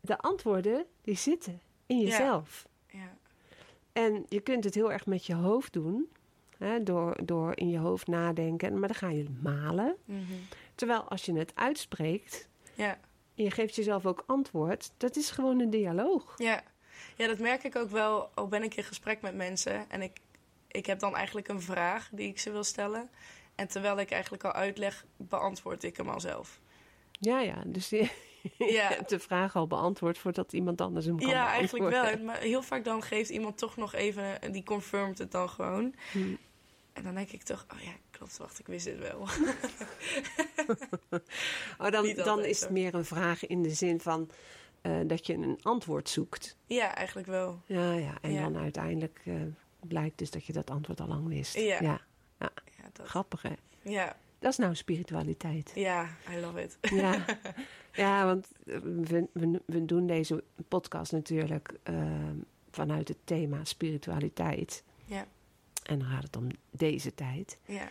de antwoorden, die zitten in jezelf. Ja. En je kunt het heel erg met je hoofd doen. Hè, door, door in je hoofd nadenken. Maar dan ga je malen. Mhm. Terwijl als je het uitspreekt. ja. En je geeft jezelf ook antwoord. Dat is gewoon een dialoog. Ja. Ja, dat merk ik ook wel. Al ben ik in gesprek met mensen en ik, ik heb dan eigenlijk een vraag die ik ze wil stellen. En terwijl ik eigenlijk al uitleg, beantwoord ik hem al zelf. Ja, ja. Dus je, je Ja. hebt de vraag al beantwoord voordat iemand anders hem kan Ja, eigenlijk wel. Maar heel vaak dan geeft iemand toch nog even, die confirmt het dan gewoon. Hm. En dan denk ik toch, oh ja, klopt, wacht, ik wist dit wel. Oh, dan, dan is het meer een vraag in de zin van eh, dat je een antwoord zoekt. ja, eigenlijk wel. Ja, ja. En Ja. dan uiteindelijk eh, blijkt dus dat je dat antwoord al lang wist. Ja. ja. Ja, dat, Grappig, hè? ja, Dat is nou spiritualiteit. ja, I love it. Ja, ja want eh, we, we, we doen deze podcast natuurlijk vanuit het thema spiritualiteit. Ja. En dan gaat het om deze tijd. Ja,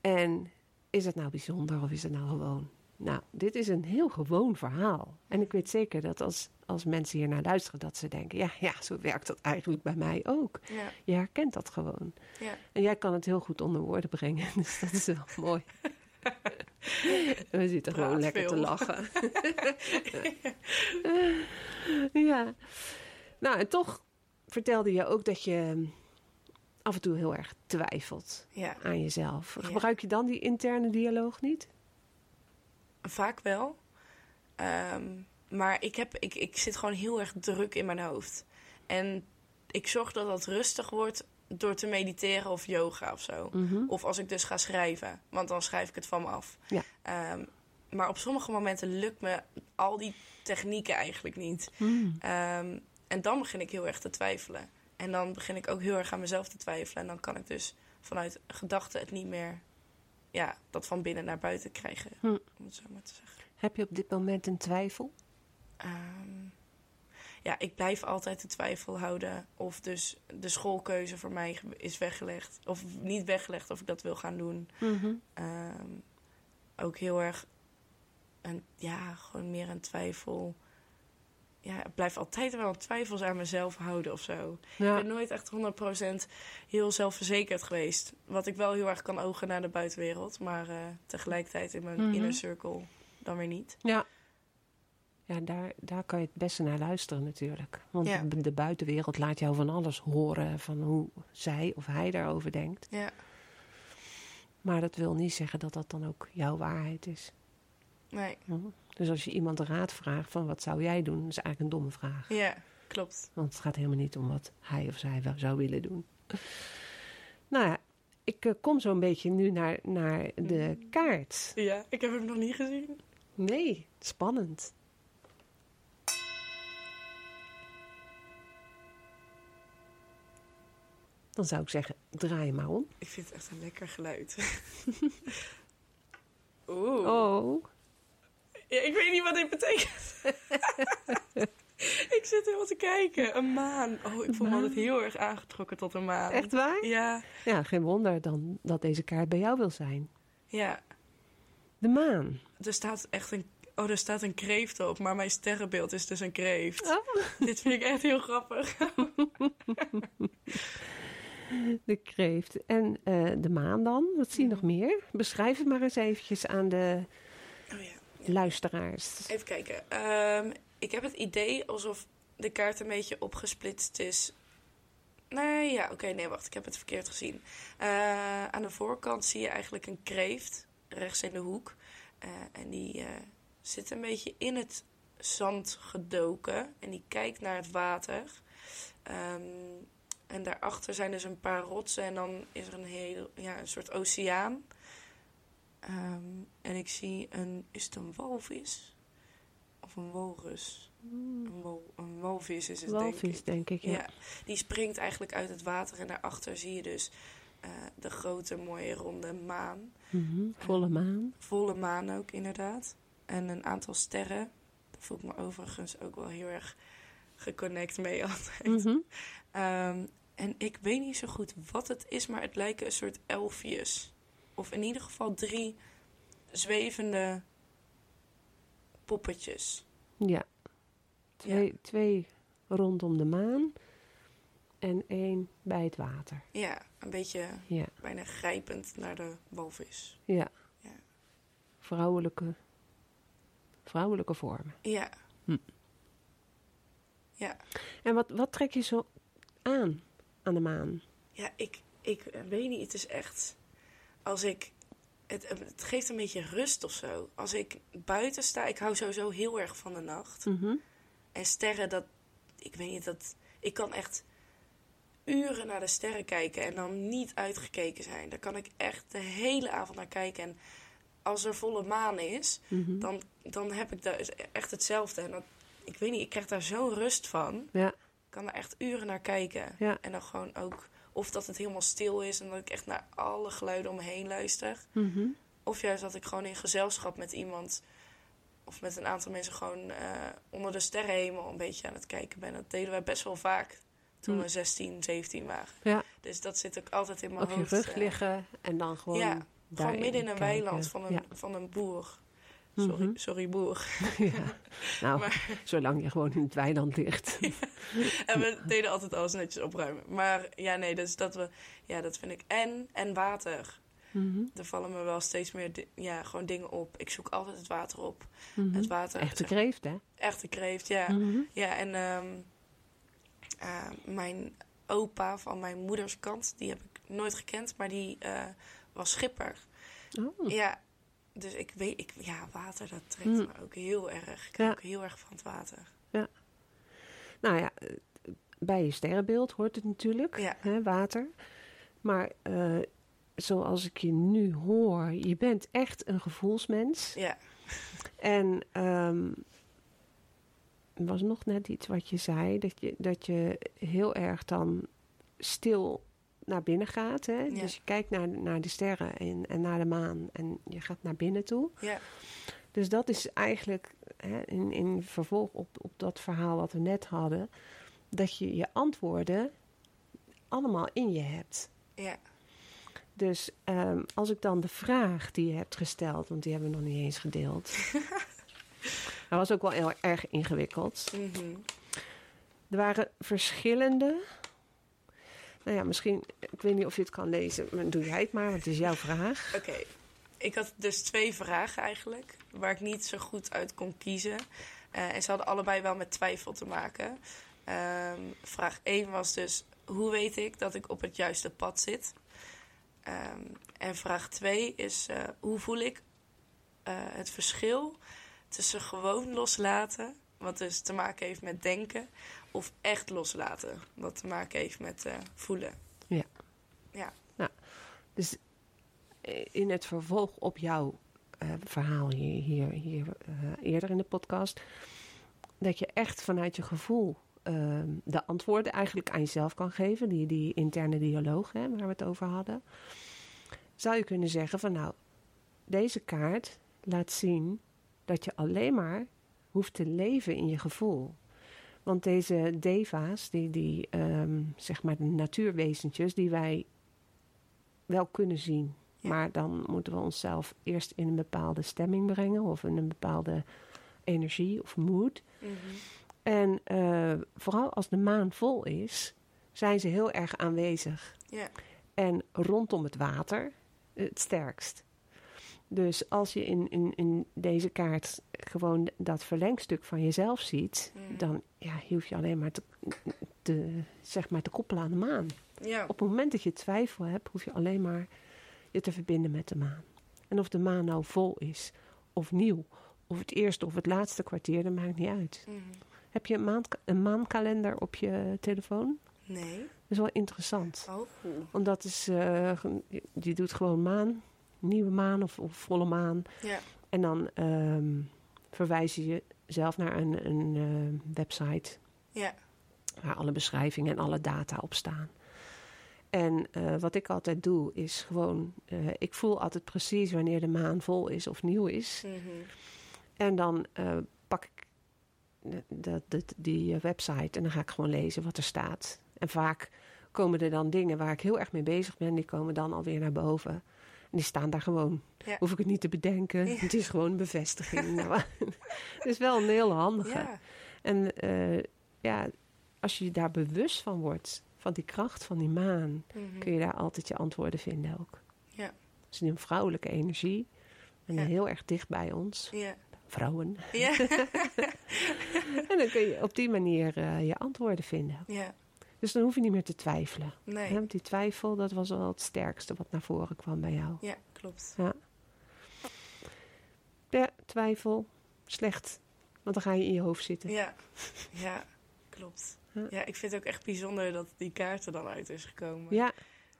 En is het nou bijzonder of is het nou gewoon? Nou, dit is een heel gewoon verhaal. En ik weet zeker dat als, als mensen hier naar luisteren, dat ze denken: ja, ja, zo werkt dat eigenlijk bij mij ook. ja, Je herkent dat gewoon. ja. En jij kan het heel goed onder woorden brengen, dus dat is wel mooi. We zitten gewoon lekker te lachen. ja. Nou, en toch vertelde je ook dat je af en toe heel erg twijfelt ja. aan jezelf. Gebruik je dan die interne dialoog niet? Vaak wel. Ehm, maar ik, heb, ik, ik zit gewoon heel erg druk in mijn hoofd. En ik zorg dat dat rustig wordt door te mediteren of yoga of zo. Mhm. Of als ik dus ga schrijven, want dan schrijf ik het van me af. Ja. Ehm, maar op sommige momenten lukt me al die technieken eigenlijk niet. Mm. Ehm, en dan begin ik heel erg te twijfelen. En dan begin ik ook heel erg aan mezelf te twijfelen. En dan kan ik dus vanuit gedachten het niet meer, ja, dat van binnen naar buiten krijgen. Hm. Om het zo maar te zeggen. Heb je op dit moment een twijfel? Ehm, ja, ik blijf altijd de twijfel houden of dus de schoolkeuze voor mij is weggelegd. Of niet weggelegd of ik dat wil gaan doen. Ehm, ook heel erg, een, ja, gewoon meer een twijfel. Ja, ik blijf altijd wel twijfels aan mezelf houden of zo. Ja. Ik ben nooit echt 100% heel zelfverzekerd geweest. Wat ik wel heel erg kan ogen naar de buitenwereld. Maar eh, tegelijkertijd in mijn Mhm. inner circle dan weer niet. Ja. Ja, daar, daar kan je het beste naar luisteren natuurlijk. Want Ja. de, buitenwereld laat jou van alles horen van hoe zij of hij daarover denkt. Ja, Maar dat wil niet zeggen dat dat dan ook jouw waarheid is. nee. Hm? Dus als je iemand raad vraagt van wat zou jij doen, is eigenlijk een domme vraag. Ja, klopt. Want het gaat helemaal niet om wat hij of zij wel zou willen doen. Nou ja, ik eh, kom zo'n beetje nu naar, naar de kaart. Ja, ik heb hem nog niet gezien. Nee, spannend. Dan zou ik zeggen, draai maar om. Ik vind het echt een lekker geluid. Oeh. Oh, Ja, ik weet niet wat dit betekent. ik zit helemaal te kijken. Een maan. Oh, ik voel me altijd heel erg aangetrokken tot een maan. echt waar? Ja, Ja, geen wonder dan dat deze kaart bij jou wil zijn. ja. De maan. Er staat echt een... Oh, er staat een kreeft op, maar mijn sterrenbeeld is dus een kreeft. Oh. Dit vind ik echt heel grappig. De kreeft. En eh, de maan dan? Wat zie je nog meer? Beschrijf het maar eens eventjes aan de. Luisteraars. Even kijken. Ehm, ik heb het idee alsof de kaart een beetje opgesplitst is. Nee, ja, oké, nee, wacht, ik heb het verkeerd gezien. Eh, aan de voorkant zie je eigenlijk een kreeft, rechts in de hoek. Eh, en die eh, zit een beetje in het zand gedoken en die kijkt naar het water. Ehm, en daarachter zijn dus een paar rotsen en dan is er een heel, ja, een soort oceaan. Ehm, en ik zie een, is het een walvis? Of een walrus? Een, wal, een walvis is het, denk ik. Walvis, denk ik. Ja. Ja. die springt eigenlijk uit het water en daarachter zie je dus eh, de grote mooie ronde maan. Mhm, Volle maan. Volle maan ook inderdaad. En een aantal sterren. Daar voel ik me overigens ook wel heel erg geconnect mee altijd. Mhm. Ehm, en ik weet niet zo goed wat het is, maar het lijken een soort elfjes. Of in ieder geval drie zwevende poppetjes. Ja. Twee, twee rondom de maan en één bij het water. Ja, een beetje Ja, bijna grijpend naar de walvis. ja. Ja. Vrouwelijke, vrouwelijke vormen. Ja. Hm. Ja, En wat, wat trek je zo aan aan de maan? ja ik, ik weet niet. Het is echt... Als ik... Het, het geeft een beetje rust of zo. Als ik buiten sta... Ik hou sowieso heel erg van de nacht. Mhm. En sterren, dat... Ik weet niet, dat... Ik kan echt uren naar de sterren kijken en dan niet uitgekeken zijn. Daar kan ik echt de hele avond naar kijken. En als er volle maan is, Mhm. dan, dan heb ik daar echt hetzelfde. En dat, ik weet niet, ik krijg daar zo'n rust van. Ja, Ik kan er echt uren naar kijken. Ja. En dan gewoon ook... Of dat het helemaal stil is en dat ik echt naar alle geluiden om me heen luister. Mhm. Of juist dat ik gewoon in gezelschap met iemand... Of met een aantal mensen gewoon eh, onder de sterrenhemel een beetje aan het kijken ben. Dat deden wij best wel vaak toen Hm. we 16, 17 waren. Ja. Dus dat zit ook altijd in mijn op je hoofd. rug eh, liggen en dan gewoon Ja, Gewoon midden in een kijken. weiland van een, Ja. van een boer. Sorry, Mhm. sorry boer. ja. Nou, Maar- zolang je gewoon in het weiland ligt. En we deden altijd alles netjes opruimen. Maar ja, nee, dus dat we... Ja, dat vind ik... En, en water. Mhm. Er vallen me wel steeds meer ja, gewoon dingen op. Ik zoek altijd het water op. Mhm. Het water... Echte kreeft, hè? Echte kreeft, ja. Ja, en ehm, eh, mijn opa van mijn moeders kant, die heb ik nooit gekend, maar die eh, was schipper. Oh. Ja, dus ik weet, ik, ja, water, dat trekt Mm. me ook heel erg. Ik hou Ja. ook heel erg van het water. Nou ja, eh, bij je sterrenbeeld hoort het natuurlijk, Ja. hè, water. Maar eh, zoals ik je nu hoor, je bent echt een gevoelsmens. Ja, En ehm, er was nog net iets wat je zei, dat je, dat je heel erg dan stil naar binnen gaat. Hè? Ja. Dus je kijkt naar, naar de sterren en, en naar de maan en je gaat naar binnen toe. ja, Dus dat is eigenlijk hè, in, in vervolg op, op dat verhaal wat we net hadden, dat je je antwoorden allemaal in je hebt. ja. Dus ehm, als ik dan de vraag die je hebt gesteld, want die hebben we nog niet eens gedeeld. Dat was ook wel heel erg ingewikkeld. mhm. Er waren verschillende. Nou ja, misschien, ik weet niet of je het kan lezen, maar doe jij het maar, want het is jouw vraag. Oké, ik had dus twee vragen eigenlijk, waar ik niet zo goed uit kon kiezen. Eh, en ze hadden allebei wel met twijfel te maken. Ehm, vraag 1 was dus: hoe weet ik dat ik op het juiste pad zit? Ehm, en vraag 2 is: eh, hoe voel ik eh, het verschil tussen gewoon loslaten, wat dus te maken heeft met denken, of echt loslaten, wat te maken heeft met eh, voelen? Ja. Ja. Dus eh, in het vervolg op jouw eh, verhaal hier, hier, hier eerder in de podcast, dat je echt vanuit je gevoel ehm, de antwoorden eigenlijk aan jezelf kan geven, die, die interne dialoog hè, waar we het over hadden, zou je kunnen zeggen van nou, deze kaart laat zien dat je alleen maar hoeft te leven in je gevoel. Want deze deva's, die, die ehm, zeg maar de natuurwezentjes, die wij wel kunnen zien. Ja. Maar dan moeten we onszelf eerst in een bepaalde stemming brengen of in een bepaalde energie of mood. Mhm. En eh, vooral als de maan vol is, zijn ze heel erg aanwezig. Ja. En rondom het water het sterkst. Dus als je in, in, in deze kaart gewoon dat verlengstuk van jezelf ziet, Mhm. dan ja, hoef je alleen maar te, te, zeg maar te koppelen aan de maan. Ja. Op het moment dat je twijfel hebt, hoef je alleen maar je te verbinden met de maan. En of de maan nou vol is of nieuw, of het eerste of het laatste kwartier, dat maakt niet uit. Mhm. Heb je een, maand, een maankalender op je telefoon? Nee. Dat is wel interessant. Oh, cool. Want dat is, eh, ge- je doet gewoon maan, nieuwe maan of, of volle maan. Ja. En dan ehm verwijs je jezelf naar een, een eh, website Ja. waar alle beschrijvingen en alle data op staan. En eh, wat ik altijd doe is gewoon, eh, ik voel altijd precies wanneer de maan vol is of nieuw is. Mhm. En dan pak ik die website en dan ga ik gewoon lezen wat er staat. En vaak komen er dan dingen waar ik heel erg mee bezig ben, die komen dan alweer naar boven. Die staan daar gewoon. Ja. Hoef ik het niet te bedenken. Ja. Het is gewoon een bevestiging. Nou, Het is wel een heel handige. Ja. En eh, ja, als je daar bewust van wordt, van die kracht van die maan, Mhm. kun je daar altijd je antwoorden vinden ook. Ja. Het is een vrouwelijke energie. En heel erg dicht bij ons, Ja. vrouwen. Ja. En dan kun je op die manier eh, je antwoorden vinden. ja. Dus dan hoef je niet meer te twijfelen. Nee. Hè, want die twijfel, dat was wel het sterkste wat naar voren kwam bij jou. Ja, klopt. Ja, twijfel, slecht. Want dan ga je in je hoofd zitten. Ja. Ja, klopt. Ja. Ja, ik vind het ook echt bijzonder dat die kaart er dan uit is gekomen. Ja,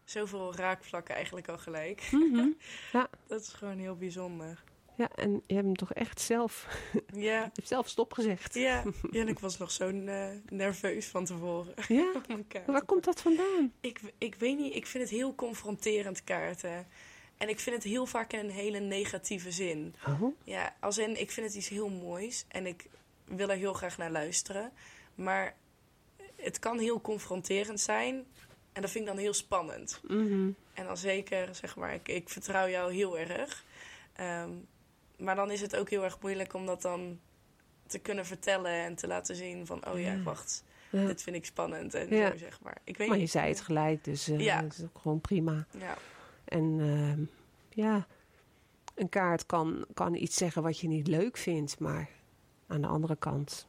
Zoveel raakvlakken eigenlijk al gelijk. mhm. Dat is gewoon heel bijzonder. Ja, en je hebt hem toch echt zelf, je Ja. hebt zelf stopgezegd. Ja. ja, en ik was nog zo eh, nerveus van tevoren. Ja? Waar komt dat vandaan? Ik, ik weet niet, ik vind het heel confronterend kaarten. En ik vind het heel vaak in een hele negatieve zin. Oh, Ja, als in, ik vind het iets heel moois en ik wil er heel graag naar luisteren. Maar het kan heel confronterend zijn en dat vind ik dan heel spannend. mhm. En dan zeker, zeg maar, ik, ik vertrouw jou heel erg. Ehm, maar dan is het ook heel erg moeilijk om dat dan te kunnen vertellen en te laten zien van... oh ja, Ja. wacht, Ja. dit vind ik spannend en Ja. zo, zeg maar. Ik weet Maar je niet. zei het gelijk, dus eh, Ja. dat is ook gewoon prima. Ja, En ehm, ja, een kaart kan, kan iets zeggen wat je niet leuk vindt, maar aan de andere kant.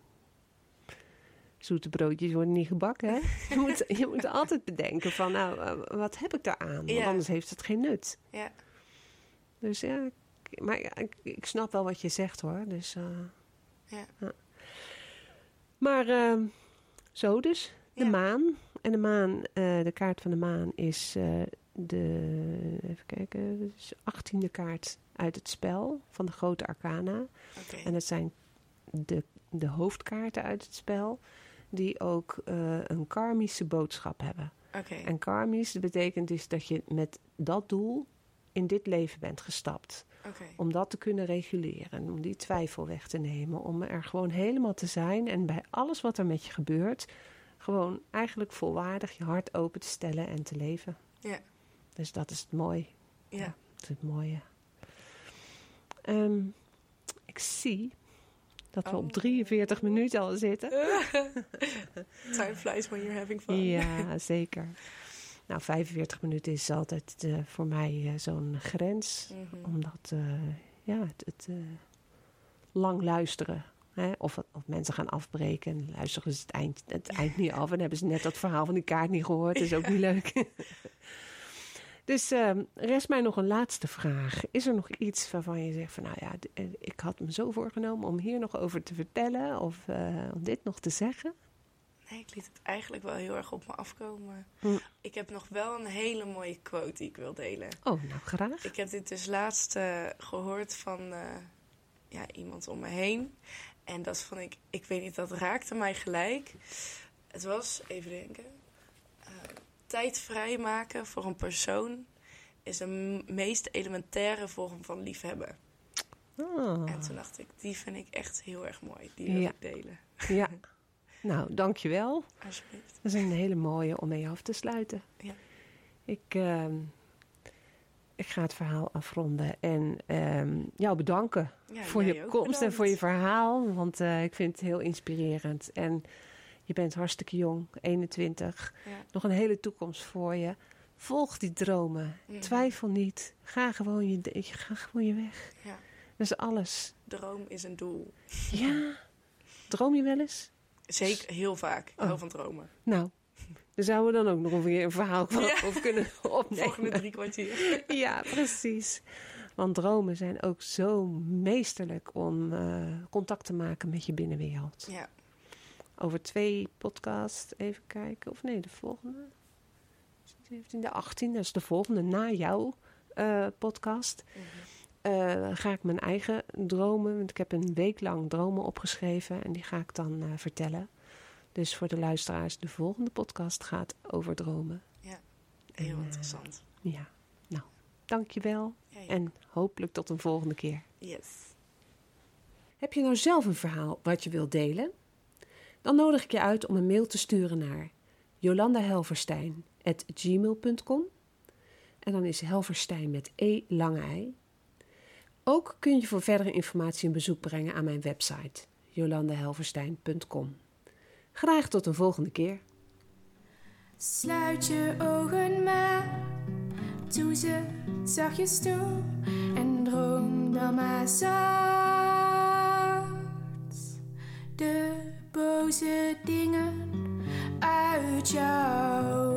Zoete broodjes worden niet gebakken, hè? Je moet, je moet altijd bedenken van, nou, eh, wat heb ik daaraan? Want anders heeft het geen nut. ja, Dus ja, maar ik, ik snap wel wat je zegt, hoor. Dus, eh, ja. Maar ehm, zo dus, de Ja. maan. En de maan, eh, de kaart van de maan is eh, de, even kijken, de 18e kaart uit het spel van de grote arcana. En het zijn de, de hoofdkaarten uit het spel die ook een karmische boodschap hebben. En karmisch dat betekent dus dat je met dat doel in dit leven bent gestapt. Om dat te kunnen reguleren, om die twijfel weg te nemen, om er gewoon helemaal te zijn en bij alles wat er met je gebeurt, gewoon eigenlijk volwaardig je hart open te stellen en te leven. Ja. Dus dat is het mooie. Ja. Dat is het mooie. Ehm, ik zie dat we Oh. op 43 minuten al zitten. Time flies when you're having fun. Ja, zeker. Nou, 45 minuten is altijd eh, voor mij eh, zo'n grens. Mhm. Omdat, eh, ja, het, het lang luisteren Hè? Of, of mensen gaan afbreken en luisteren ze het eind, het eind niet af... en hebben ze net dat verhaal van die kaart niet gehoord. Dat is ook niet leuk. dus ehm, rest mij nog een laatste vraag. Is er nog iets waarvan je zegt van... nou ja, ik had me zo voorgenomen om hier nog over te vertellen... of om dit nog te zeggen? Nee, ik liet het eigenlijk wel heel erg op me afkomen. Hm. Ik heb nog wel een hele mooie quote die ik wil delen. Oh, nou graag. Ik heb dit dus laatst eh, gehoord van eh, ja, iemand om me heen. En dat vond ik, ik weet niet, dat raakte mij gelijk. Het was, even denken, eh, tijd vrijmaken voor een persoon is de meest elementaire vorm van liefhebben. Ah, En toen dacht ik, die vind ik echt heel erg mooi. Die wil Ja. ik delen, ja. Nou, dankjewel. alsjeblieft. Dat is een hele mooie om mee af te sluiten. Ja. Ik, ehm, ik ga het verhaal afronden en ehm, jou bedanken Ja, voor je komst en voor je verhaal. Want eh, ik vind het heel inspirerend. En je bent hartstikke jong, 21. Ja. Nog een hele toekomst voor je. Volg die dromen. Twijfel niet. Ga gewoon je, ga gewoon je weg. Ja. Dat is alles. Droom is een doel. Ja. Droom je wel eens? Zeker, heel vaak. Ik Oh. hou van dromen. Nou, daar zouden we dan ook nog een weer een verhaal van Ja. over kunnen opnemen. Volgende drie kwartier. Ja, precies. Want dromen zijn ook zo meesterlijk om eh, contact te maken met je binnenwereld. Ja. Over twee podcasts, even kijken. Of nee, de volgende. 17e, 18e, dat is de volgende na jouw eh, podcast. Mhm. Eh, ga ik mijn eigen dromen, want ik heb een week lang dromen opgeschreven en die ga ik dan eh, vertellen. Dus voor de luisteraars, de volgende podcast gaat over dromen. Ja. Heel eh, interessant. Ja, nou, dankjewel Ja, ja. en hopelijk tot een volgende keer. Yes. Heb je nou zelf een verhaal wat je wilt delen? Dan nodig ik je uit om een mail te sturen naar jolandahelverstein.gmail.com En dan is Helverstein met E lange ei. Ook kun je voor verdere informatie een bezoek brengen aan mijn website jolandahelverstein.com. Graag tot een volgende keer. Sluit je ogen maar, doe ze zachtjes toe en droom dan maar zacht. De boze dingen uit jouw